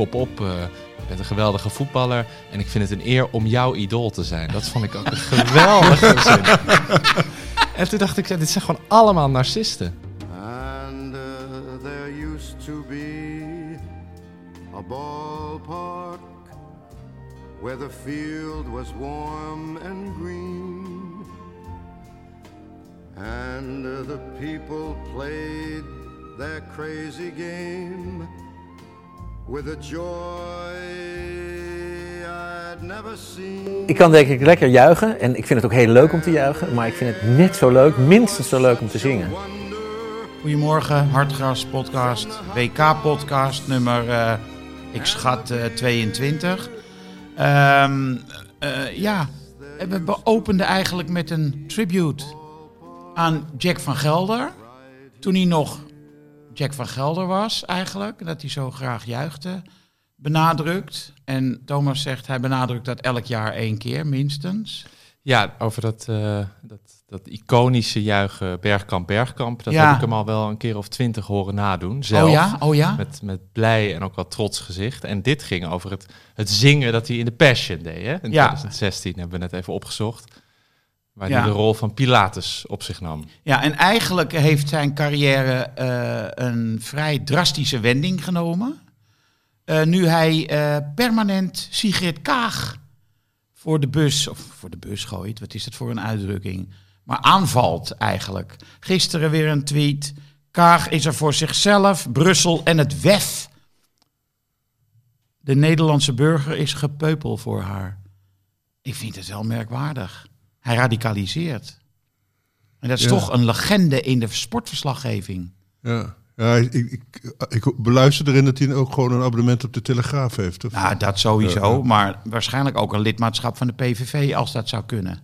Kop op, uh, je bent een geweldige voetballer en ik vind het een eer om jouw idool te zijn. Dat vond ik ook een geweldige zin. En toen dacht ik, dit zijn gewoon allemaal narcisten. And uh, there used to be a ballpark where the field was warm and green. And uh, the people played their crazy game Ik kan denk ik lekker juichen en ik vind het ook heel leuk om te juichen, maar ik vind het net zo leuk, minstens zo leuk om te zingen. Goedemorgen, Hartgras podcast, WK podcast nummer, uh, ik schat uh, 22. Um, uh, ja, we openden eigenlijk met een tribute aan Jack van Gelder. Toen hij nog Jack van Gelder was eigenlijk, dat hij zo graag juichte, benadrukt. En Thomas zegt hij benadrukt dat elk jaar één keer minstens. Ja, over dat, uh, dat, dat iconische juichen Bergkamp Bergkamp. Dat Ja. heb ik hem al wel een keer of twintig horen nadoen. Zelf. Oh ja, oh ja. Met, met blij en ook wel trots gezicht. En dit ging over het, het zingen dat hij in de Passion deed. Hè? In Ja. 2016 hebben we net even opgezocht. Waar Ja. hij de rol van Pilatus op zich nam. Ja, en eigenlijk heeft zijn carrière eh, een vrij drastische wending genomen. Eh, nu hij eh, permanent Sigrid Kaag voor de bus, of voor de bus gooit, wat is dat voor een uitdrukking? Maar aanvalt eigenlijk. Gisteren weer een tweet. Kaag is er voor zichzelf, Brussel en het WEF. De Nederlandse burger is gepeupel voor haar. Ik vind het wel merkwaardig. Hij radicaliseert. En dat is Ja. toch een legende in de sportverslaggeving. Ja, ja ik, ik, ik beluister erin dat hij ook gewoon een abonnement op de Telegraaf heeft. Of? Nou, dat sowieso. Ja. Maar waarschijnlijk ook een lidmaatschap van de PVV als dat zou kunnen.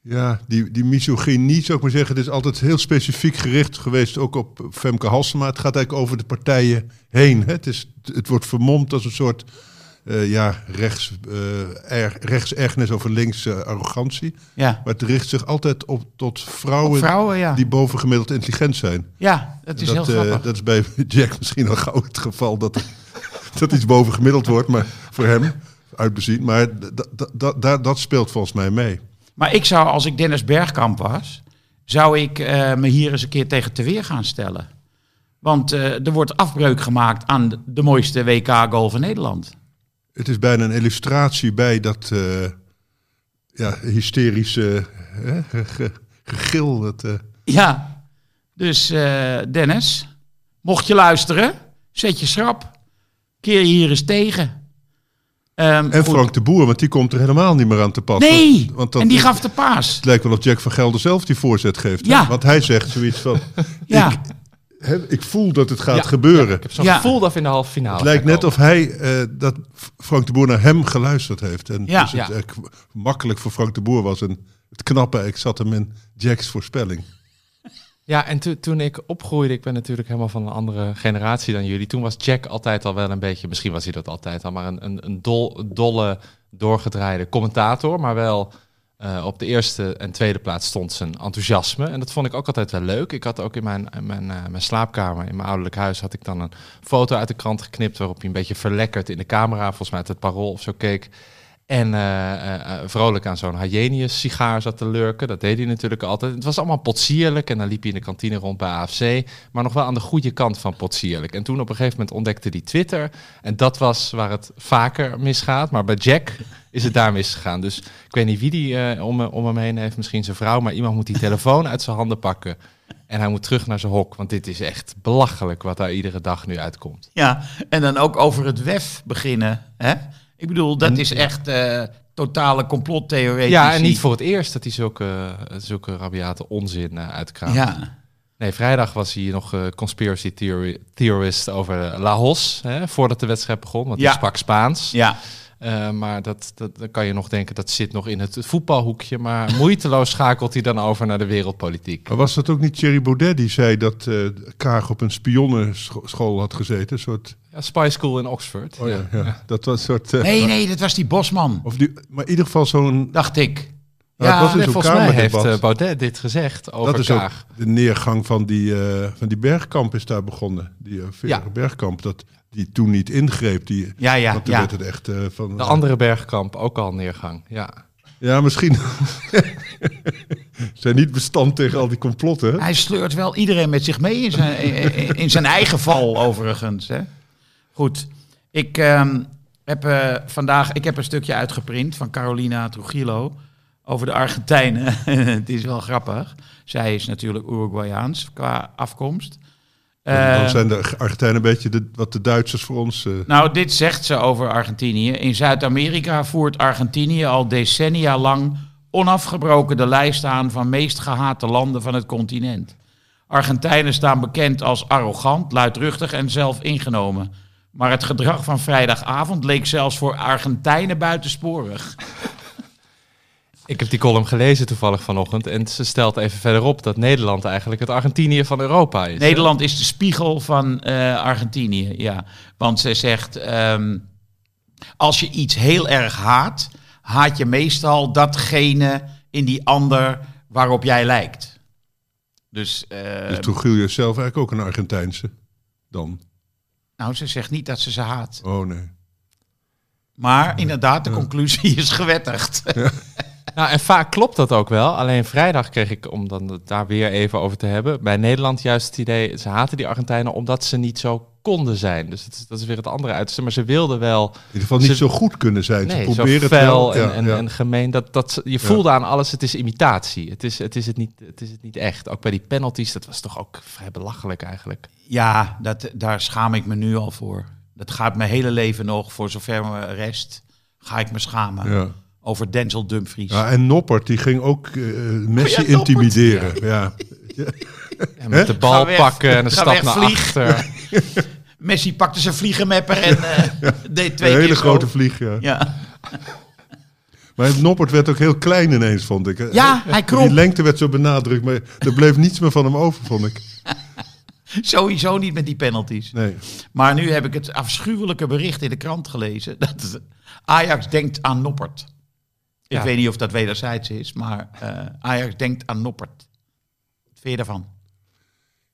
Ja, die, die misogynie, zou ik maar zeggen, het is altijd heel specifiek gericht geweest, ook op Femke Halsema. Het gaat eigenlijk over de partijen heen. Hè. Het, is, het wordt vermomd als een soort eh, ja, rechts, eh er, rechtsergernis over links arrogantie. Ja, Maar het richt zich altijd op tot vrouwen, Op vrouwen, ja. die bovengemiddeld intelligent zijn. ja dat is dat, heel eh, grappig. dat is bij Jack misschien al gauw het geval dat, dat iets bovengemiddeld wordt, maar voor hem uitbezien. Maar dat, speelt volgens mij mee. Maar ik zou, als ik Dennis Bergkamp was, zou ik me hier eens een keer tegen te weer gaan stellen. Want er wordt afbreuk gemaakt aan de, de mooiste WK-goal van Nederland. Het is bijna een illustratie bij dat eh, ja, hysterische hè, ge- ge- gegil. Dat, eh, Ja, dus Dennis, mocht je luisteren, zet je schrap. Keer je hier eens tegen. Ehm, en goed. Frank de Boer, want die komt er helemaal niet meer aan te pas. Nee, want dat, en die gaf de paas. Het lijkt wel of Jack van Gelder zelf die voorzet geeft. hè? Ja. Want hij zegt zoiets van, Ja, ik, hè, ik voel dat het gaat Ja, gebeuren. ja, ik heb zo'n Ja. gevoel dat we in de halve finale Het lijkt net komen. of hij, eh, dat Frank de Boer naar hem geluisterd heeft. En Ja. dus het Ja. eigenlijk makkelijk voor Frank de Boer was. En het knappe, ik zat hem in Jack's voorspelling. Ja, en to- toen ik opgroeide, ik ben natuurlijk helemaal van een andere generatie dan jullie. Toen was Jack altijd al wel een beetje, misschien was hij dat altijd al, maar een, een, een dol, dolle, doorgedraaide commentator. Maar wel eh, op de eerste en tweede plaats stond zijn enthousiasme. En dat vond ik ook altijd wel leuk. Ik had ook in mijn, mijn, eh, mijn slaapkamer, in mijn ouderlijk huis, had ik dan een foto uit de krant geknipt waarop hij een beetje verlekkerd in de camera, volgens mij uit het parool of zo keek. En eh, eh, eh, vrolijk aan zo'n Hyenius sigaar zat te lurken. Dat deed hij natuurlijk altijd. Het was allemaal potsierlijk. En dan liep hij in de kantine rond bij AFC. Maar nog wel aan de goede kant van potsierlijk. En toen op een gegeven moment ontdekte hij Twitter. En dat was waar het vaker misgaat. Maar bij Jack is het daar misgegaan. Dus ik weet niet wie die om, om hem heen heeft. Misschien zijn vrouw. Maar iemand moet die telefoon uit zijn handen pakken. En hij moet terug naar zijn hok. Want dit is echt belachelijk wat daar iedere dag nu uitkomt. Ja, en dan ook over het WEF beginnen. Hè? Ik bedoel, dat is echt eh, totale complottheoretie. Ja, en niet voor het eerst dat hij zulke, zulke rabiate onzin uh, uitkraamt. Ja, Nee, vrijdag was hij nog eh, conspiracy theory, theorist over Laos, hè, voordat de wedstrijd begon, want Ja. hij sprak Spaans. ja. Eh, maar dat, dat, dan kan je nog denken, dat zit nog in het voetbalhoekje. Maar moeiteloos schakelt hij dan over naar de wereldpolitiek. Maar was dat ook niet Thierry Baudet die zei dat eh Kaag op een spionnenschool had gezeten? Een soort, Ja, Spy School in Oxford. oh ja, ja. dat was een soort... eh, Nee, nee, dat was die Bosman, Of die, maar in ieder geval zo'n... dacht ik. Nou, het was dus nee, zo'n volgens mij heeft Baudet dit gezegd over dat is ook Kaag. de neergang van die, eh, van die Bergkamp is daar begonnen. Die uh, Ja. Bergkamp, dat die toen niet ingreep. Die, Ja, ja, want toen ja. werd het echt eh, van... De andere Bergkamp, ook al neergang. Ja. Ja, misschien. zijn niet bestand tegen al die complotten. Hij sleurt wel iedereen met zich mee in zijn, in, in zijn eigen val, overigens. Hè? Goed, ik ehm, heb eh, vandaag ik heb een stukje uitgeprint van Carolina Trujillo over de Argentijnen. Het is wel grappig. Zij is natuurlijk Uruguayaans qua afkomst. Dan, dan Ehm, zijn de Argentijnen een beetje de, wat de Duitsers voor ons... eh, Nou, dit zegt ze over Argentinië. In Zuid-Amerika voert Argentinië al decennia lang onafgebroken de lijst aan van meest gehate landen van het continent. Argentijnen staan bekend als arrogant, luidruchtig en zelfingenomen. Maar het gedrag van vrijdagavond leek zelfs voor Argentijnen buitensporig. Ik heb die column gelezen toevallig vanochtend. En ze stelt even verderop dat Nederland eigenlijk het Argentinië van Europa is. Nederland is de spiegel van eh, Argentinië, ja. Want ze zegt, ehm, als je iets heel erg haat, haat je meestal datgene in die ander waarop jij lijkt. Dus, eh, dus is zelf eigenlijk ook een Argentijnse. Dan. nou, ze zegt niet dat ze ze haat. Oh nee. Maar inderdaad, de conclusie is gewettigd. Nou, en vaak klopt dat ook wel. Alleen vrijdag kreeg ik, om dan het daar weer even over te hebben, bij Nederland juist het idee, ze haten die Argentijnen omdat ze niet zo konden zijn. Dus het, dat is weer het andere uiterste. Maar ze wilden wel, In ieder geval niet Ze- zo goed kunnen zijn. nee, Ze zo proberen het fel wel. en, Ja, en, ja. en gemeen. Dat, dat, je voelde aan alles, het is imitatie. Het is, het, is het, niet, het is het niet echt. Ook bij die penalties, dat was toch ook vrij belachelijk eigenlijk. Ja, dat, daar schaam ik me nu al voor. Dat gaat mijn hele leven nog, voor zover me rest, ga ik me schamen. Ja. Over Denzel Dumfries. Ja, en Noppert, die ging ook eh, Messi Oh ja, intimideren. Ja. En met de bal weg, pakken en een stap naar vlieg. achter. Messi pakte zijn vliegenmapper en eh, deed twee Een hele keer zo. grote vlieg, ja. Ja. Maar Noppert werd ook heel klein ineens, vond ik. ja, hij Die kromp. lengte werd zo benadrukt, maar er bleef niets meer van hem over, vond ik. Sowieso niet met die penalties. Nee. Maar nu heb ik het afschuwelijke bericht in de krant gelezen. Dat Ajax denkt aan Noppert. Ik Ja. weet niet of dat wederzijds is, maar eh, Ajax denkt aan Noppert. Wat vind je daarvan?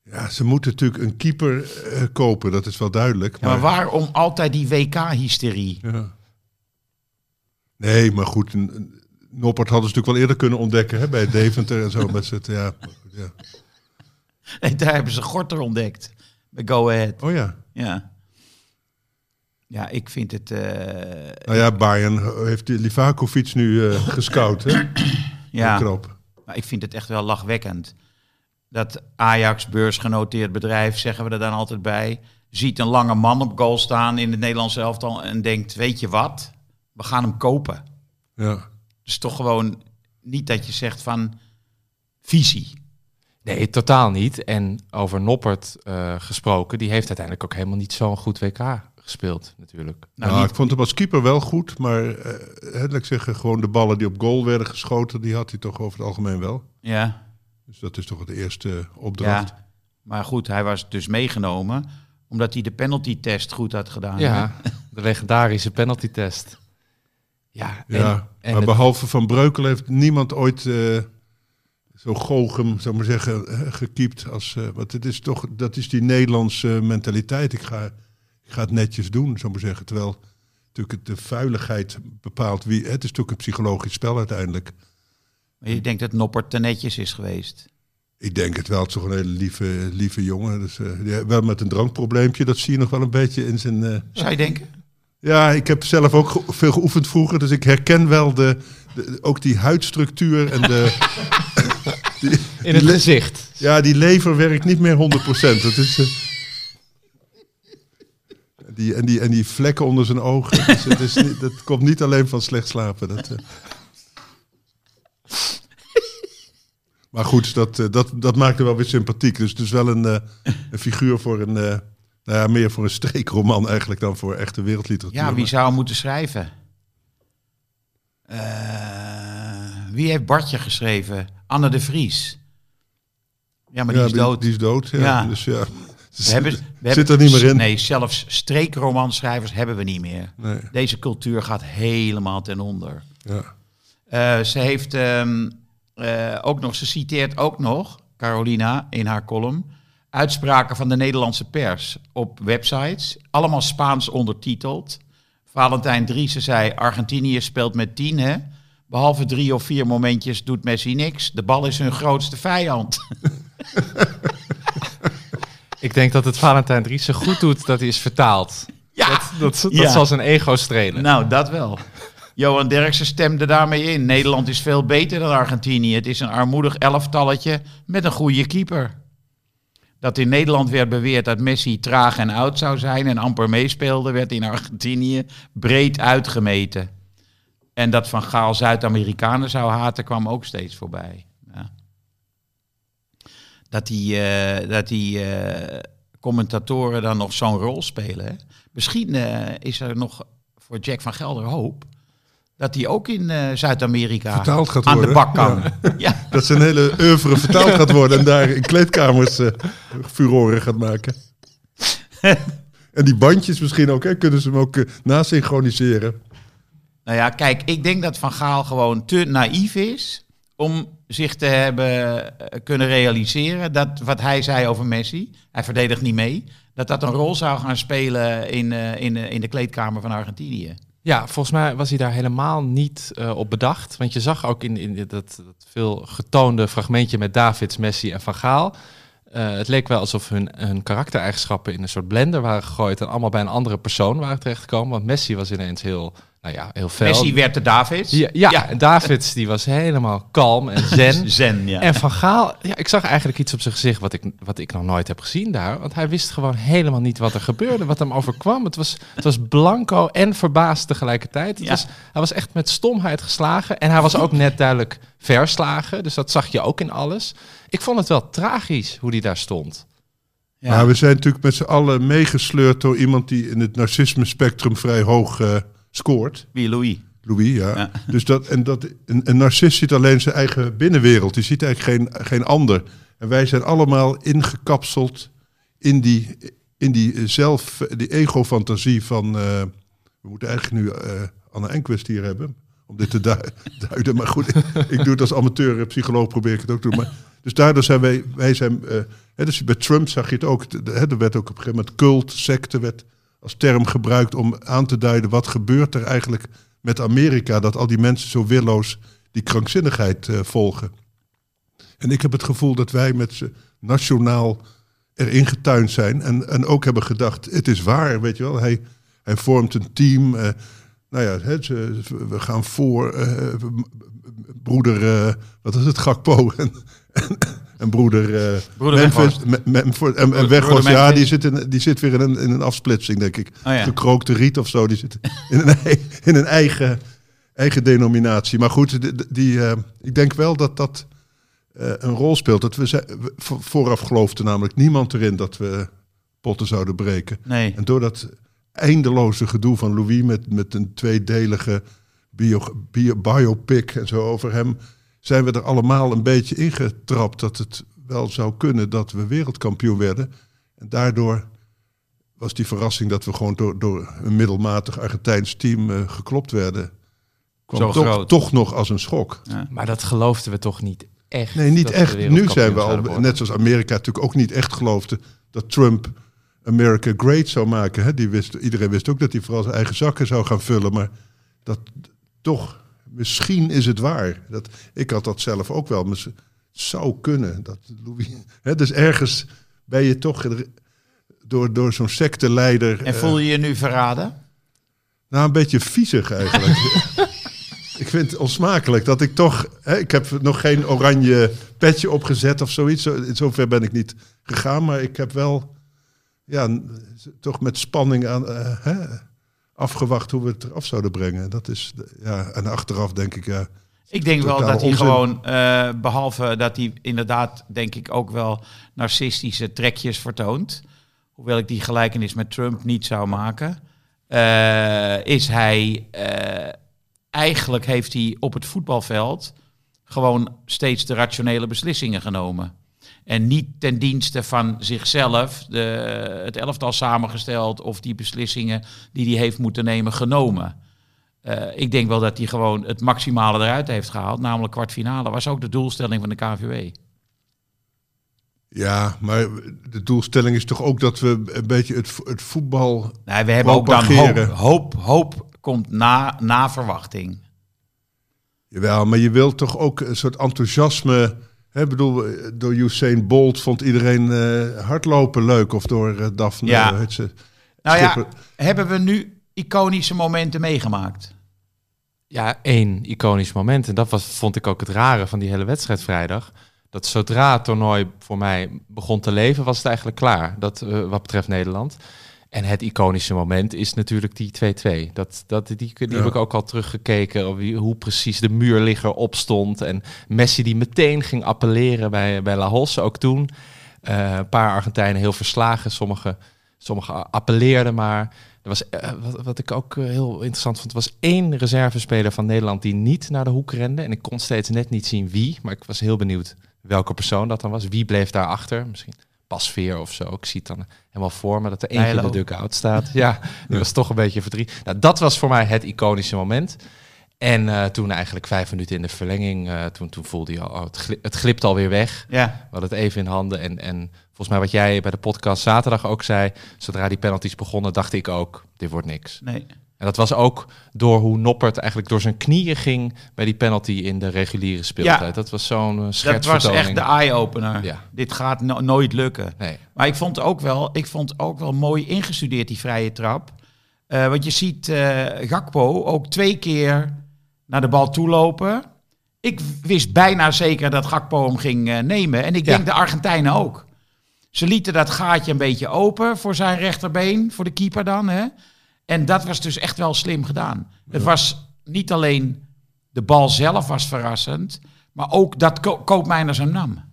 Ja, ze moeten natuurlijk een keeper eh, kopen, dat is wel duidelijk. Ja, maar waarom altijd die WK-hysterie? Ja. Nee, maar goed, een- een- Noppert hadden ze natuurlijk wel eerder kunnen ontdekken hè, bij Deventer en zo. Met z'n- ja, ja. Nee, daar hebben ze Gorter ontdekt. Bij Go Ahead. Oh ja. Ja. Ja, ik vind het... eh, Nou ja, Bayern heeft die Livakovic nu eh, gescout. Hè? ja. Maar ik vind het echt wel lachwekkend. Dat Ajax, beursgenoteerd bedrijf, zeggen we er dan altijd bij, ziet een lange man op goal staan in het Nederlands elftal en denkt, weet je wat, we gaan hem kopen. Ja. Dus toch gewoon niet dat je zegt van visie. Nee, totaal niet. En over Noppert eh, gesproken, die heeft uiteindelijk ook helemaal niet zo'n goed WK gespeeld, natuurlijk. Nou, Nou, niet, ik vond hem als keeper wel goed, maar eh, hè, laat ik zeggen, gewoon de ballen die op goal werden geschoten, die had hij toch over het algemeen wel. ja, Dus dat is toch de eerste opdracht. ja, maar goed, hij was dus meegenomen omdat hij de penalty-test goed had gedaan. Ja, de legendarische penalty-test. Ja, en, Ja, en maar het- behalve Van Breukelen heeft niemand ooit eh, zo goochem, zou maar zeggen, eh, gekiept. Als, eh, want het is toch, dat is die Nederlandse mentaliteit. Ik ga, ik ga het netjes doen, zou ik maar zeggen. Terwijl natuurlijk de vuiligheid bepaalt wie. Het is natuurlijk een psychologisch spel uiteindelijk. Maar je denkt dat Noppert te netjes is geweest. Ik denk het wel. Het is toch een hele lieve, lieve jongen. Dus, eh, ja, wel met een drankprobleempje. Dat zie je nog wel een beetje in zijn. eh, Zou je denken? Ja, ik heb zelf ook ge- veel geoefend vroeger. Dus ik herken wel de, de- ook die huidstructuur en de. die, In het gezicht. Ja, die lever werkt niet meer 100%. Dat is. eh, die, en, die, en die vlekken onder zijn ogen. Dus het is niet, dat komt niet alleen van slecht slapen. Dat, eh. Maar goed, dat, eh, dat, dat maakt hem wel weer sympathiek. Dus het is wel een, eh, een figuur voor een. nou ja, meer voor een streekroman eigenlijk dan voor echte wereldliteratuur. Ja, wie zou hem moeten schrijven? Wie heeft Bartje geschreven? Anne de Vries. Ja, maar die Ja, is dood. Die is dood, ja. Ja. Dus ja. We hebben, we Zit er niet meer in. Nee, zelfs streekromanschrijvers hebben we niet meer. Nee, Deze cultuur gaat helemaal ten onder. ja. Eh, ze heeft ehm, eh, ook nog, ze citeert ook nog, Carolina, in haar column, uitspraken van de Nederlandse pers op websites, allemaal Spaans ondertiteld. Valentijn Driessen zei, Argentinië speelt met tien, hè? Behalve drie of vier momentjes doet Messi niks. De bal is hun grootste vijand. Ik denk dat het Valentijn Driessen goed doet dat hij is vertaald. Ja, Dat, dat, dat Ja. zal zijn ego strelen. nou dat wel. Johan Derksen stemde daarmee in. Nederland is veel beter dan Argentinië. Het is een armoedig elftalletje met een goede keeper. Dat in Nederland werd beweerd dat Messi traag en oud zou zijn en amper meespeelde, werd in Argentinië breed uitgemeten. En dat Van Gaal Zuid-Amerikanen zou haten, kwam ook steeds voorbij. Dat die, eh, dat die eh, commentatoren dan nog zo'n rol spelen. Hè? Misschien eh, is er nog voor Jack van Gelder hoop dat hij ook in Zuid-Amerika aan de worden, bak kan. Ja. Dat zijn hele oeuvre vertaald gaat worden en daar in kleedkamers eh furoren gaat maken. en die bandjes misschien ook, hè, kunnen ze hem ook nasynchroniseren. Nou ja, kijk, ik denk dat Van Gaal gewoon te naïef is om zich te hebben eh, kunnen realiseren dat wat hij zei over Messi, hij verdedigt niet mee, dat dat een rol zou gaan spelen in, eh, in, eh, in de kleedkamer van Argentinië. Ja, volgens mij was hij daar helemaal niet op bedacht. Want je zag ook in, in dat, dat veel getoonde fragmentje met Davids, Messi en Van Gaal. het leek wel alsof hun, hun karaktereigenschappen in een soort blender waren gegooid en allemaal bij een andere persoon waren terechtgekomen. Want Messi was ineens heel, nou ja, heel fel. Messi werd de Davids. ja, ja, en Davids die was helemaal kalm en zen. Zen, ja. En Van Gaal, ja, ik zag eigenlijk iets op zijn gezicht wat ik, wat ik nog nooit heb gezien daar. Want hij wist gewoon helemaal niet wat er gebeurde, wat hem overkwam. Het was, het was blanco en verbaasd tegelijkertijd. Het Ja. was, hij was echt met stomheid geslagen. En hij was ook net duidelijk verslagen. Dus dat zag je ook in alles. Ik vond het wel tragisch hoe hij daar stond. Ja. Maar we zijn natuurlijk met z'n allen meegesleurd door iemand die in het narcisme spectrum vrij hoog eh, scoort. Wie, Louis? Louis, ja. Ja. Dus dat, en dat, een, een narcist ziet alleen zijn eigen binnenwereld. Die ziet eigenlijk geen, geen ander. En wij zijn allemaal ingekapseld in die, in die zelf, die ego-fantasie van... eh, we moeten eigenlijk nu eh Anne Enquist hier hebben, om dit te du- duiden. Maar goed, ik doe het als amateur psycholoog, probeer ik het ook te doen. Maar, dus daardoor zijn wij, wij zijn... eh, hè, dus bij Trump zag je het ook. Er werd ook op een gegeven moment cult, secte werd als term gebruikt om aan te duiden... wat gebeurt er eigenlijk met Amerika, dat al die mensen zo willoos die krankzinnigheid eh, volgen. En ik heb het gevoel dat wij met z'n nationaal erin getuind zijn en, en ook hebben gedacht, het is waar, weet je wel. Hij, hij vormt een team, eh, nou ja, ze, we gaan voor eh, broeder, wat is het, Gakpo en, en broeder, Broeder Memphis, en, en Weghorst, ja, Memphis. die zit, in, die zit weer in een, in een afsplitsing, denk ik. Oh ja. Gekrookte riet of zo, die zit in een, in een eigen, eigen denominatie. Maar goed, die, die, eh, ik denk wel dat dat eh, een rol speelt. Dat we, ze- we vo- vooraf geloofde namelijk niemand erin dat we potten zouden breken. Nee. En door dat eindeloze gedoe van Louis met, met een tweedelige bio, bio- biopic en zo over hem, zijn we er allemaal een beetje ingetrapt dat het wel zou kunnen dat we wereldkampioen werden. En daardoor was die verrassing dat we gewoon door, door een middelmatig Argentijns team eh, geklopt werden. Kwam Zo toch, groot. toch nog als een schok. Maar dat geloofden we toch niet echt? Nee, niet echt. Nu zijn we al, net zoals Amerika natuurlijk ook niet echt geloofde dat Trump America Great zou maken. Hè? Die wist, iedereen wist ook dat hij vooral zijn eigen zakken zou gaan vullen. Maar dat toch, misschien is het waar. Dat, ik had dat zelf ook wel. Maar het zou kunnen. Dat Louis, hè? Dus ergens ben je toch door, door zo'n secteleider... En voel je je nu verraden? Nou, een beetje viezig eigenlijk. ik vind het onsmakelijk dat ik toch... Hè, ik heb nog geen oranje petje opgezet of zoiets. Zo, in zover ben ik niet gegaan. Maar ik heb wel ja, toch met spanning aan, eh, hè, afgewacht hoe we het eraf zouden brengen. Dat is, ja, en achteraf denk ik... Ja, Ik denk wel dat hij gewoon, eh, behalve dat hij inderdaad, denk ik, ook wel narcistische trekjes vertoont. Hoewel ik die gelijkenis met Trump niet zou maken. eh, is hij, eh, eigenlijk heeft hij op het voetbalveld gewoon steeds de rationele beslissingen genomen. En niet ten dienste van zichzelf, de, het elftal samengesteld of die beslissingen die hij heeft moeten nemen genomen. Eh, ik denk wel dat hij gewoon het maximale eruit heeft gehaald. Namelijk kwartfinale was ook de doelstelling van de KVW. ja, maar de doelstelling is toch ook dat we een beetje het, het voetbal... Nee, we hebben ook dan hoop, hoop. Hoop komt na, na verwachting. Jawel, maar je wilt toch ook een soort enthousiasme... Hè, bedoel, door Usain Bolt vond iedereen eh, hardlopen leuk. Of door eh, Daphne... Ja. hoe heet ze? Nou ja, hebben we nu iconische momenten meegemaakt? Ja, één iconisch moment. En dat was, vond ik ook het rare van die hele wedstrijd vrijdag. Dat zodra het toernooi voor mij begon te leven, was het eigenlijk klaar. Dat, eh, wat betreft Nederland. En het iconische moment is natuurlijk die 2-2. Dat, dat, die die Ja. heb ik ook al teruggekeken. wie- Hoe precies de muurligger opstond. En Messi die meteen ging appelleren bij, bij La Hosse, ook toen. Eh, een paar Argentijnen heel verslagen. Sommige, sommige appelleerden maar. Er was, eh, wat, wat ik ook eh, heel interessant vond, was één reservespeler van Nederland die niet naar de hoek rende. En ik kon steeds net niet zien wie, maar ik was heel benieuwd welke persoon dat dan was. Wie bleef daarachter? Misschien Pasveer of zo. Ik zie het dan helemaal voor me dat er eentje in de dugout staat. Ja, die was toch een beetje verdriet. Nou, dat was voor mij het iconische moment. En eh, toen eigenlijk vijf minuten in de verlenging, eh, toen, toen voelde je al, oh, het, het glipt alweer weg. Ja, We hadden het even in handen. En, en volgens mij wat jij bij de podcast zaterdag ook zei, zodra die penalties begonnen, dacht ik ook, dit wordt niks. nee. En dat was ook door hoe Noppert eigenlijk door zijn knieën ging bij die penalty in de reguliere speeltijd. Ja. dat was zo'n uh, Dat was echt de eye-opener. Ja. Dit gaat no- nooit lukken. Nee. Maar ik vond ook wel, ik vond ook wel mooi ingestudeerd die vrije trap. Eh, want je ziet eh, Gakpo ook twee keer naar de bal toelopen. Ik wist bijna zeker dat Gakpo hem ging eh, nemen. En ik Ja. denk de Argentijnen ook. Ze lieten dat gaatje een beetje open voor zijn rechterbeen, voor de keeper dan. Hè? En dat was dus echt wel slim gedaan. Het was niet alleen de bal zelf was verrassend, maar ook dat Ko Koopmeiners hem nam.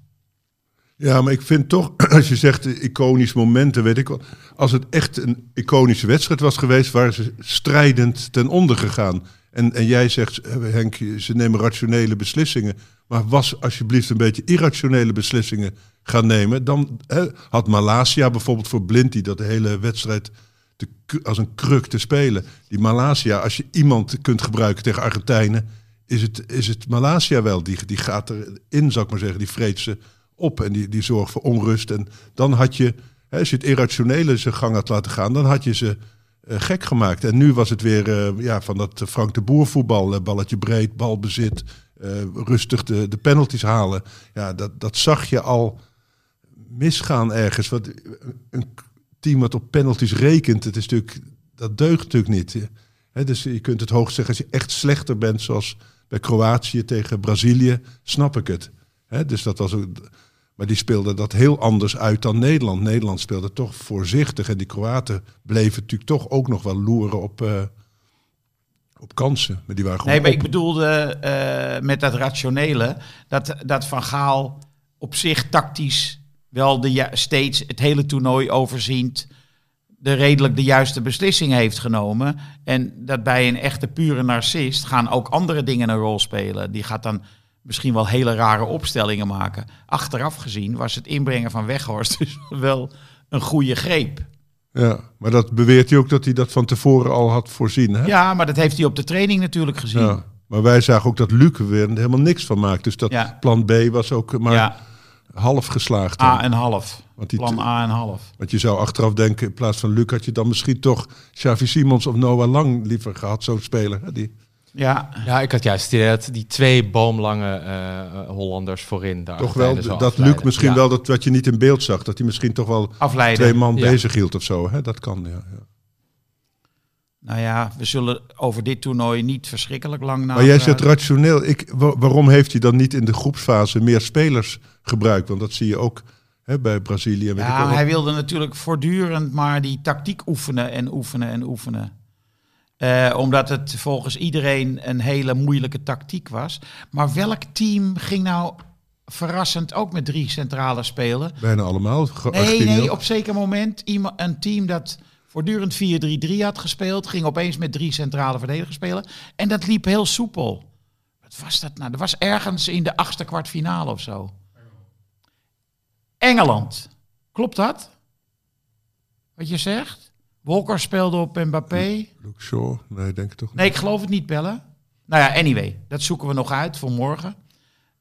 Ja, maar ik vind toch, als je zegt eh, iconisch momenten, weet ik wel. Als het echt een iconische wedstrijd was geweest, waren ze strijdend ten onder gegaan. En, en jij zegt, eh, Henk, ze nemen rationele beslissingen. Maar was alsjeblieft een beetje irrationele beslissingen gaan nemen. Dan hè, had Malasia bijvoorbeeld voor Blind, dat de hele wedstrijd als een kruk te spelen. Die Malasia, als je iemand kunt gebruiken tegen Argentijnen, is het, is het Malasia wel. Die, die gaat erin, zou ik maar zeggen. Die vreet ze op en die, die zorgt voor onrust. En dan had je, hè, als je het irrationele zijn gang had laten gaan, dan had je ze eh, gek gemaakt. En nu was het weer eh, ja, van dat Frank de Boer voetbal. eh, balletje breed, balbezit, rustig de, de penalties halen. Ja, dat, dat zag je al misgaan ergens. Want een team wat op penalties rekent, het is natuurlijk, dat deugt natuurlijk niet. Hè, dus je kunt het hoogst zeggen, als je echt slechter bent, zoals bij Kroatië tegen Brazilië, snap ik het. Hè, dus dat was ook, maar die speelden dat heel anders uit dan Nederland. Nederland speelde toch voorzichtig en die Kroaten bleven natuurlijk toch ook nog wel loeren op, eh, op kansen. Maar die waren gewoon Nee, maar op. ik bedoelde eh, met dat rationele dat, dat Van Gaal op zich tactisch wel de, ju- steeds het hele toernooi overziend de redelijk de juiste beslissing heeft genomen. En dat bij een echte pure narcist gaan ook andere dingen een rol spelen. Die gaat dan misschien wel hele rare opstellingen maken. Achteraf gezien was het inbrengen van Weghorst dus wel een goede greep. Ja, maar dat beweert hij ook dat hij dat van tevoren al had voorzien. Hè? Ja, maar dat heeft hij op de training natuurlijk gezien. Ja. Maar wij zagen ook dat Luc er weer helemaal niks van maakt. Dus dat Ja. plan B was ook maar ja. Half geslaagd. dan. A en half. Want die Plan A en half. Want je zou achteraf denken, in plaats van Luc had je dan misschien toch Xavi Simons of Noah Lang liever gehad, zo'n speler. hè, Die, Ja, Ja, ik had juist dat die twee boomlange eh, Hollanders voorin. De toch wel, dat afleiden. Luc misschien Ja. wel dat wat je niet in beeld zag, dat hij misschien toch wel afleiden. twee man Ja. bezig hield of zo. Hè? Dat kan, ja. ja. Nou ja, we zullen over dit toernooi niet verschrikkelijk lang na. Maar jij zegt rationeel. Ik, wa- waarom heeft hij dan niet in de groepsfase meer spelers gebruikt? Want dat zie je ook hè, bij Brazilië. Ja, hij wilde natuurlijk voortdurend maar die tactiek oefenen en oefenen en oefenen. Eh, omdat het volgens iedereen een hele moeilijke tactiek was. Maar welk team ging nou verrassend ook met drie centrale spelen? Bijna allemaal. Nee, nee, op zeker moment iema- een team dat voortdurend 4-3-3 had gespeeld, ging opeens met drie centrale verdedigers spelen. En dat liep heel soepel. Wat was dat nou? Dat was ergens in de achtste kwartfinale of zo. Engeland. Klopt dat? Wat je zegt? Walker speelde op Mbappé. Luke Shaw? Nee, denk ik toch niet. Nee, ik geloof het niet, bellen. Nou ja, anyway, dat zoeken we nog uit voor morgen.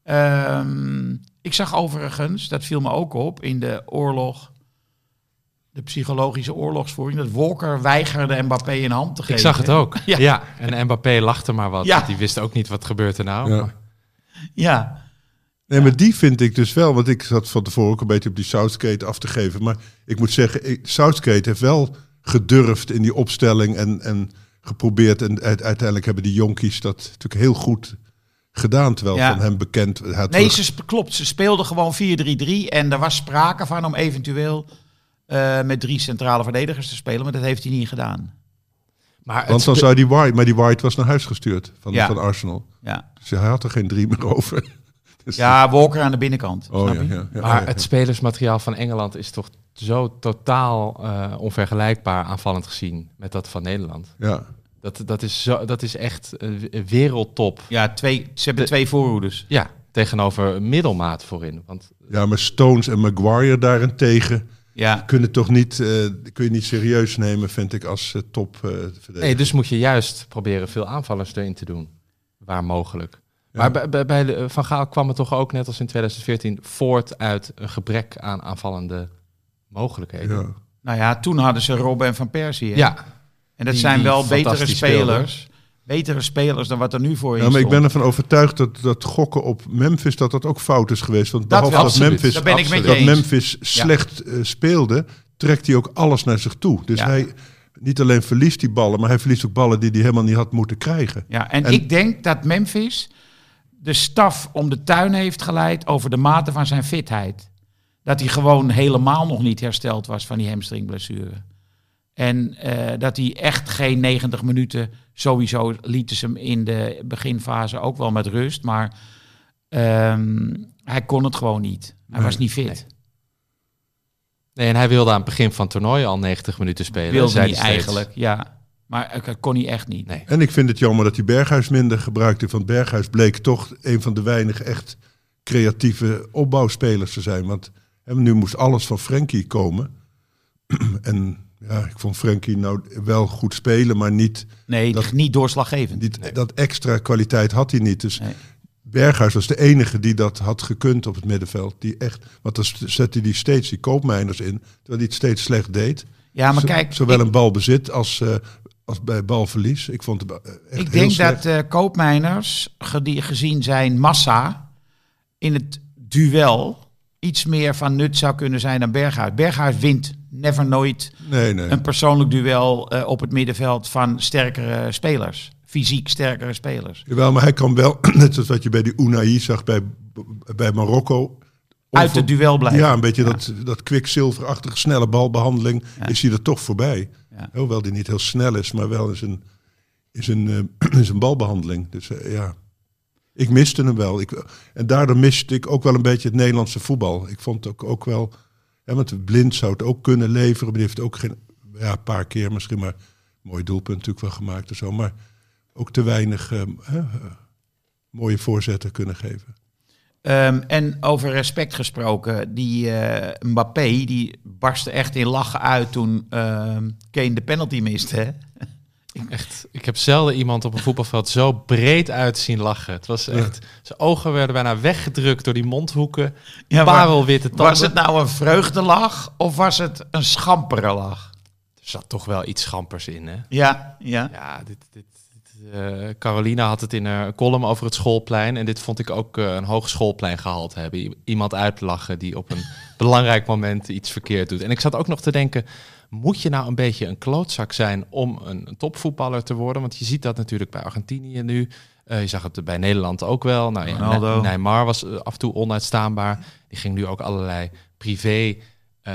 Ehm, ik zag overigens, dat viel me ook op, in de oorlog, de psychologische oorlogsvoering, dat Walker weigerde Mbappé een hand te geven. Ik zag het ook. Ja. Ja. en Mbappé lachte maar wat. Ja. Die wist ook niet wat gebeurt er nou. Ja. Maar- Ja, Nee, maar die vind ik dus wel. Want ik zat van tevoren ook een beetje op die Southgate af te geven. Maar ik moet zeggen, ik, Southgate heeft wel gedurfd in die opstelling en, en geprobeerd. En uit- uiteindelijk hebben die jonkies dat natuurlijk heel goed gedaan. Terwijl Ja. van hem bekend... had nee, ze klopt. Ze speelden gewoon 4-3-3 en er was sprake van om eventueel eh, met drie centrale verdedigers te spelen, maar dat heeft hij niet gedaan. Maar het want dan zou die White... Maar die White was naar huis gestuurd van, Ja. van Arsenal. Ja, Dus hij had er geen drie meer over. Dus- ja Walker aan de binnenkant. Oh, snap ja, je? ja, ja, Maar ja, het spelersmateriaal van Engeland is toch zo totaal eh, onvergelijkbaar aanvallend gezien met dat van Nederland. ja. Dat, dat, is, zo, dat is echt eh, wereldtop. Ja, twee, ze hebben De- twee voorhoeders. Ja, tegenover middelmaat voorin. Want ja, maar Stones en Maguire daarentegen... Ja, kunnen toch niet, eh, kun je niet serieus nemen, vind ik, als eh, top eh, verdediger. nee, dus moet je juist proberen veel aanvallers erin te doen. Waar mogelijk. Maar bij, de, Van Gaal kwam het toch ook, net als in 2014, voort uit een gebrek aan aanvallende mogelijkheden. Ja. nou ja, toen hadden ze Robben en Van Persie. hè? Ja, En dat Die- zijn wel betere spelers. Betere spelers dan wat er nu voor in Ja, maar ik ben ervan overtuigd dat, dat gokken op Memphis dat dat ook fout is geweest. Want Dat behalve dat, Absoluut. Memphis, dat eens. Memphis slecht eh, speelde, trekt hij ook alles naar zich toe. Dus Ja. hij niet alleen verliest die ballen, maar hij verliest ook ballen die hij helemaal niet had moeten krijgen. Ja, en, En- ik denk dat Memphis de staf om de tuin heeft geleid over de mate van zijn fitheid. Dat hij gewoon helemaal nog niet hersteld was van die hamstringblessure. En eh, dat hij echt geen 90 minuten, sowieso lieten ze hem in de beginfase ook wel met rust. Maar ehm, hij kon het gewoon niet. Hij Nee, was niet fit. nee. nee, en hij wilde aan het begin van het toernooi al 90 minuten spelen. Wilde hij steeds. eigenlijk, ja. Maar dat kon hij echt niet. Nee. En ik vind het jammer dat hij Berghuis minder gebruikte. Want Berghuis bleek toch een van de weinig echt creatieve opbouwspelers te zijn. Want hè, nu moest alles van Frenkie komen. en ja, ik vond Frenkie nou wel goed spelen, maar niet, Nee, Dat- niet doorslaggevend. niet dat extra kwaliteit had hij niet. Dus Nee. Berghuis was de enige die dat had gekund op het middenveld. Die echt, want dan zette hij steeds die koopmijners in, terwijl hij het steeds slecht deed. Ja, maar Zo- kijk, Zowel ik- een balbezit als, eh, als bij balverlies. Ik vond het eh, echt Ik denk slecht. dat eh koopmijners, gezien zijn massa, in het duel iets meer van nut zou kunnen zijn dan Berghuis. Berghuis wint never nooit Nee, nee. een persoonlijk duel eh, op het middenveld van sterkere spelers. Fysiek sterkere spelers. Jawel, maar hij kan wel, net zoals wat je bij die Unai zag bij, bij Marokko. Uit het duel blijven. Ja, een beetje dat, dat kwikzilverachtige snelle balbehandeling Ja. is hij er toch voorbij. Ja. Hoewel die niet heel snel is, maar wel in zijn, in zijn, eh, in zijn balbehandeling. Dus eh, ja, ik miste hem wel. Ik, en daardoor miste ik ook wel een beetje het Nederlandse voetbal. Ik vond ook, ook wel, ja, want Blind zou het ook kunnen leveren. Maar die heeft ook geen, ja, een paar keer misschien maar, mooi doelpunt natuurlijk wel gemaakt en zo. Maar ook te weinig eh, eh, mooie voorzetten kunnen geven. Ehm, en over respect gesproken, die eh, Mbappé, die barstte echt in lachen uit toen ehm, Kane de penalty miste. Echt, ik heb zelden iemand op een voetbalveld zo breed uit zien lachen. Het was echt, zijn ogen werden bijna weggedrukt door die mondhoeken. Ja, Parelwitte tanden. was het nou een vreugdelach of was het een schampere lach? Er zat toch wel iets schampers in, hè? Ja, ja. Ja, dit, dit, dit, eh, Carolina had het in een column over het schoolplein. En dit vond ik ook eh, een hoog schoolplein gehaald hebben. I- Iemand uitlachen die op een belangrijk moment iets verkeerd doet. En ik zat ook nog te denken, moet je nou een beetje een klootzak zijn om een, een topvoetballer te worden? Want je ziet dat natuurlijk bij Argentinië nu. Eh, je zag het bij Nederland ook wel. Nou, Ronaldo. Ne- Neymar was eh, af en toe onuitstaanbaar. Die ging nu ook allerlei privé eh,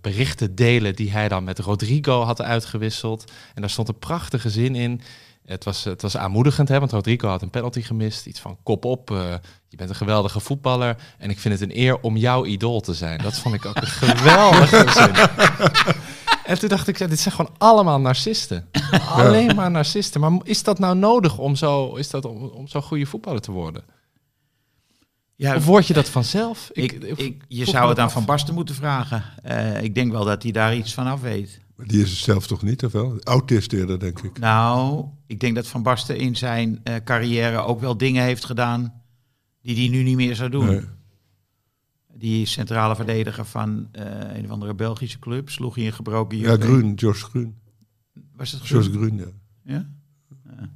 berichten delen die hij dan met Rodrigo had uitgewisseld. En daar stond een prachtige zin in. Het was, het was aanmoedigend, hè, want Rodrigo had een penalty gemist. Iets van kop op, je bent een geweldige voetballer. En ik vind het een eer om jouw idool te zijn. Dat vond ik ook een geweldige zin. En toen dacht ik, ja, dit zijn gewoon allemaal narcisten. Alleen maar narcisten. Maar is dat nou nodig om zo, is dat om, om zo'n goede voetballer te worden? ja Of word je dat vanzelf? ik, ik, je zou het aan af. Van Basten moeten vragen. Eh, ik denk wel dat hij daar iets van af weet. Maar die is het zelf toch niet, of wel? Autist eerder, denk ik. Nou, ik denk dat Van Basten in zijn eh, carrière ook wel dingen heeft gedaan die hij nu niet meer zou doen. Nee. Die centrale verdediger van eh, een of andere Belgische club sloeg hij een gebroken Ja. Groen, George Groen. Was het George Groen? Groen, ja. Ja? Ja.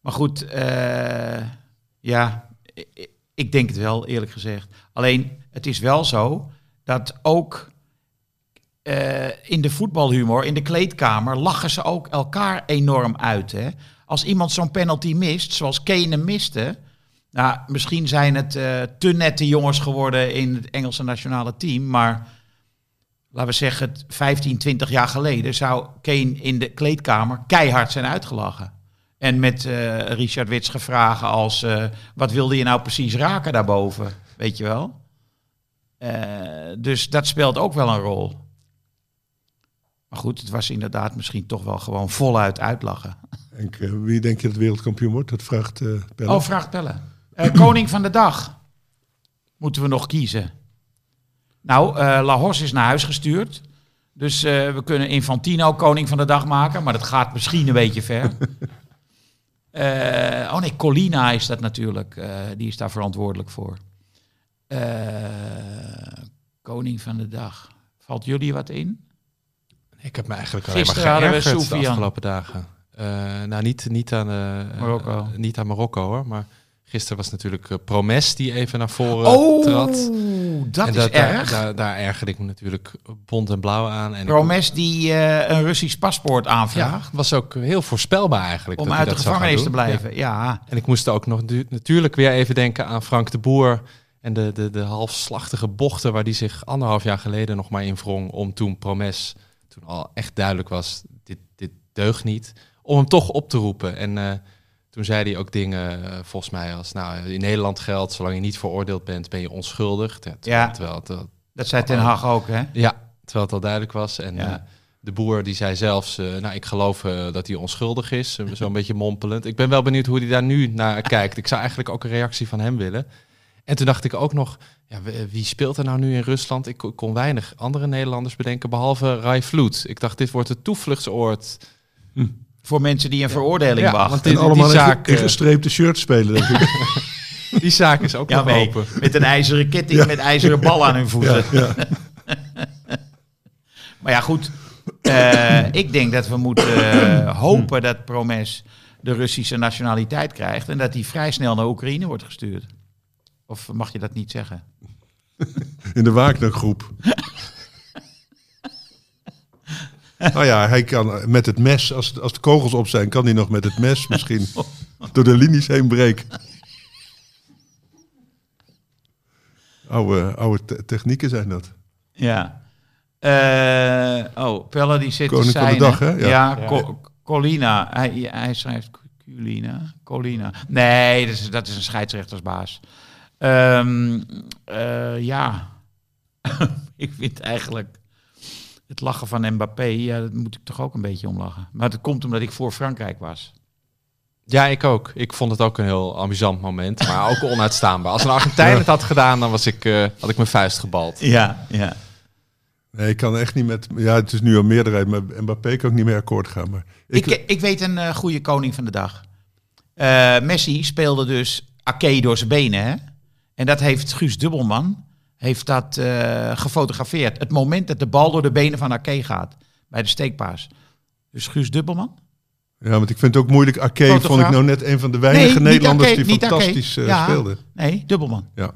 Maar goed, eh, ja, ik, ik denk het wel, eerlijk gezegd. Alleen, het is wel zo dat ook eh, in de voetbalhumor, in de kleedkamer, lachen ze ook elkaar enorm uit. Hè? Als iemand zo'n penalty mist, zoals Kane miste... Nou, misschien zijn het eh, te nette jongens geworden in het Engelse nationale team, maar laten we zeggen, het 15, 20 jaar geleden zou Kane in de kleedkamer keihard zijn uitgelachen. En met eh, Richard Wits gevraagd als, eh, wat wilde je nou precies raken daarboven? Weet je wel? Dus dat speelt ook wel een rol. Maar goed, het was inderdaad misschien toch wel gewoon voluit uitlachen. En wie denk je dat wereldkampioen wordt? Dat vraagt Pelle. Oh, vraagt Pelle. Eh, koning van de dag. Moeten we nog kiezen. Nou, eh La Hos is naar huis gestuurd. Dus eh, we kunnen Infantino koning van de dag maken. Maar dat gaat misschien een beetje ver. Eh, oh nee, Colina is dat natuurlijk. eh, die is daar verantwoordelijk voor. Eh, koning van de dag. Valt jullie wat in? Ik heb me eigenlijk alleen maar Gisteren we geërgerd de afgelopen dagen. Eh, nou, niet, niet, aan, eh, Marokko. eh, niet aan Marokko hoor, maar gisteren was natuurlijk eh, Promes die even naar voren trad. Oh, dat en is dat- daar- erg. Daar, daar ergerde ik me natuurlijk bont en blauw aan. En Promes die eh, een Russisch paspoort ja, aanvraagt. was ook heel voorspelbaar eigenlijk. om dat uit de gevangenis te. Ja. blijven. Ja. En ik moest ook nog natuurlijk weer even denken aan Frank de Boer. En de, de, de halfslachtige bochten waar die zich anderhalf jaar geleden nog maar in wrong. Om toen Promes, toen al echt duidelijk was, dit, dit deugt niet. Om hem toch op te roepen. En eh, toen zei hij ook dingen, eh, volgens mij als, nou in Nederland geldt, zolang je niet veroordeeld bent, ben je onschuldig. Terwijl, Ja. terwijl, het- Dat zei Ten Hag ook, hè? ja, terwijl het al duidelijk was. En Ja. eh, de boer die zei zelfs, eh, nou ik geloof eh, dat hij onschuldig is. Eh, Zo'n beetje mompelend. Ik ben wel benieuwd hoe hij daar nu naar kijkt. Ik zou eigenlijk ook een reactie van hem willen. En toen dacht ik ook nog, ja, wie- speelt er nou nu in Rusland? Ik kon- weinig andere Nederlanders bedenken, behalve Rai Vloed. Ik dacht, dit wordt het toevluchtsoord. Voor mensen die een veroordeling Ja, wachten. want die, die, allemaal in, zaak, in gestreepte shirts spelen, denk ik. die zaak is ook Ja, nog mee. open. Met een ijzeren ketting met ijzeren bal aan hun voeten. ja. Maar ja, goed. Eh, ik denk dat we moeten eh, hopen dat Promes de Russische nationaliteit krijgt. En dat hij vrij snel naar Oekraïne wordt gestuurd. Of mag je dat niet zeggen? In de Wagner-groep. Nou ja, hij kan met het mes, als, als de kogels op zijn, kan hij nog met het mes misschien door de linies heen breken. Oude, oude te- technieken zijn dat. Ja. Eh, oh, Pelle die zit Koning te van de zijn, dag, hè? Ja. Ja, Co- Colina. Hij, hij schrijft Colina. Colina. Nee, dat is, dat is een scheidsrechtersbaas. Ehm, eh, ja. ik vind eigenlijk het lachen van Mbappé, ja, dat moet ik toch ook een beetje om lachen. Maar dat komt omdat ik voor Frankrijk was. Ja, ik ook. Ik vond het ook een heel amusant moment, maar ook onuitstaanbaar. Als een Argentijn het had gedaan, dan was ik, eh, had ik mijn vuist gebald. Ja, ja. Nee, ik kan echt niet met... Ja, het is nu al meerderheid, maar Mbappé kan ook niet meer akkoord gaan. Maar ik, Ik, ik weet een eh, goede koning van de dag. Eh, Messi speelde dus Ake door zijn benen. Hè? En dat heeft Guus Dubbelman heeft dat, eh, gefotografeerd. Het moment dat de bal door de benen van Ake gaat. Bij de steekpaas. Dus Guus Dubbelman? ja, want ik vind het ook moeilijk. Ake Fotograaf? vond ik nou net een van de weinige Nederlanders Ake, die fantastisch eh, Ja. speelde. Nee, Dubbelman. Ja,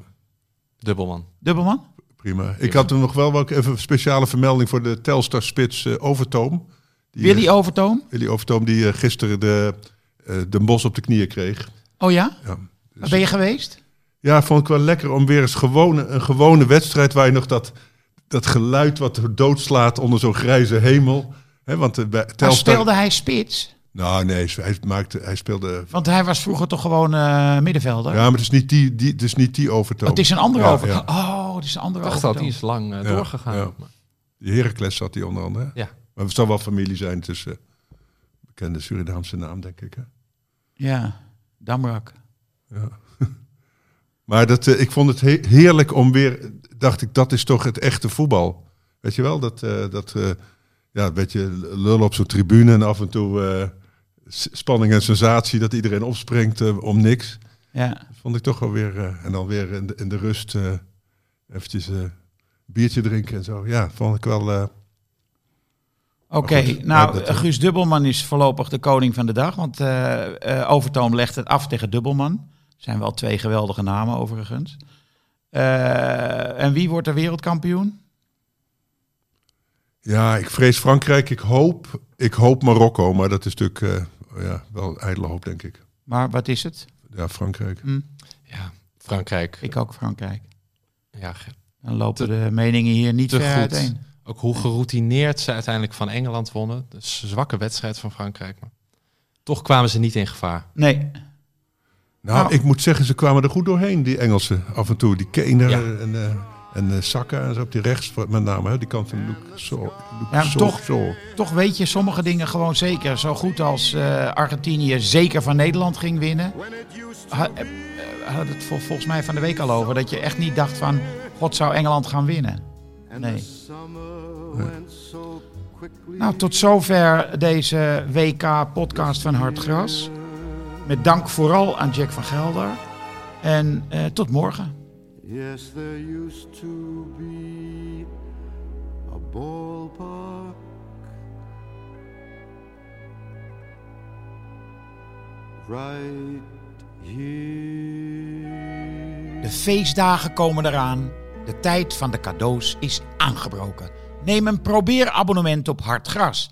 Dubbelman. Dubbelman? prima. Ik had er nog wel wel even een speciale vermelding voor de Telstar-spits eh, Overtoom. Die, Willy eh, Overtoom? Willy Overtoom, die eh, gisteren de, eh de Bos op de knieën kreeg. Oh ja? Ja. Waar ben je geweest? Ja, vond ik wel lekker om weer eens gewone, een gewone wedstrijd waar je nog dat, dat geluid wat doodslaat onder zo'n grijze hemel. Hè, want eh, bij speelde hij spits? Nou nee, hij, maakte, hij speelde... Want hij was vroeger toch gewoon eh, middenvelder? Ja, maar het is niet die, die, het is niet die Overtoom. het is een andere Ja, over. ja. Oh, het is een andere Ik dacht dat Overtoom. die is lang eh, Ja, doorgegaan. ja. Die Heracles zat die onder andere. hè? Ja. Maar het zal wel familie zijn tussen bekende Surinaamse naam, denk ik. Hè? Ja, Damrak. Maar dat, eh, ik vond het he- heerlijk om weer, dacht ik, dat is toch het echte voetbal. Weet je wel, dat, eh, dat eh, ja, een beetje lullen op zo'n tribune en af en toe spanning en sensatie dat iedereen opspringt om niks. Ja. Dat vond ik toch wel weer, en dan weer in de, in de rust eventjes biertje drinken en zo. Ja, vond ik wel... Oké, nou, Guus Dubbelman is voorlopig de koning van de dag. Want Overtoom legt het af tegen Dubbelman. Zijn wel twee geweldige namen overigens. Eh, en wie wordt er wereldkampioen? Ja, ik vrees Frankrijk. Ik hoop, ik hoop Marokko, maar dat is natuurlijk eh, ja, wel ijdele hoop, denk ik. Maar wat is het? Ja, Frankrijk. Hm, Ja, Frankrijk. ik ook Frankrijk. Ja, Dan lopen de meningen hier niet te ver goed. uiteen. Ook hoe geroutineerd ze uiteindelijk van Engeland wonnen. Dus een zwakke wedstrijd van Frankrijk. Maar toch kwamen ze niet in gevaar. Nee, Nou, Nou. ik moet zeggen, ze kwamen er goed doorheen, die Engelsen. Af en toe, die Kane Ja. en, eh en eh, Saka en zo op die rechts, met name, hè, die kant van Luke. Luke Ja, toch- toch weet je sommige dingen gewoon zeker. Zo goed als eh, Argentinië zeker van Nederland ging winnen. Ha, had het vol- volgens mij van de week al over. Dat je echt niet dacht van, god zou Engeland gaan winnen. Nee. Nou, tot zover deze WK-podcast van Hartgras. Met dank vooral aan Jack van Gelder. En eh, tot morgen. Yes, there used to be a ballpark right here. De feestdagen komen eraan. De tijd van de cadeaus is aangebroken. Neem een probeerabonnement op Hartgras.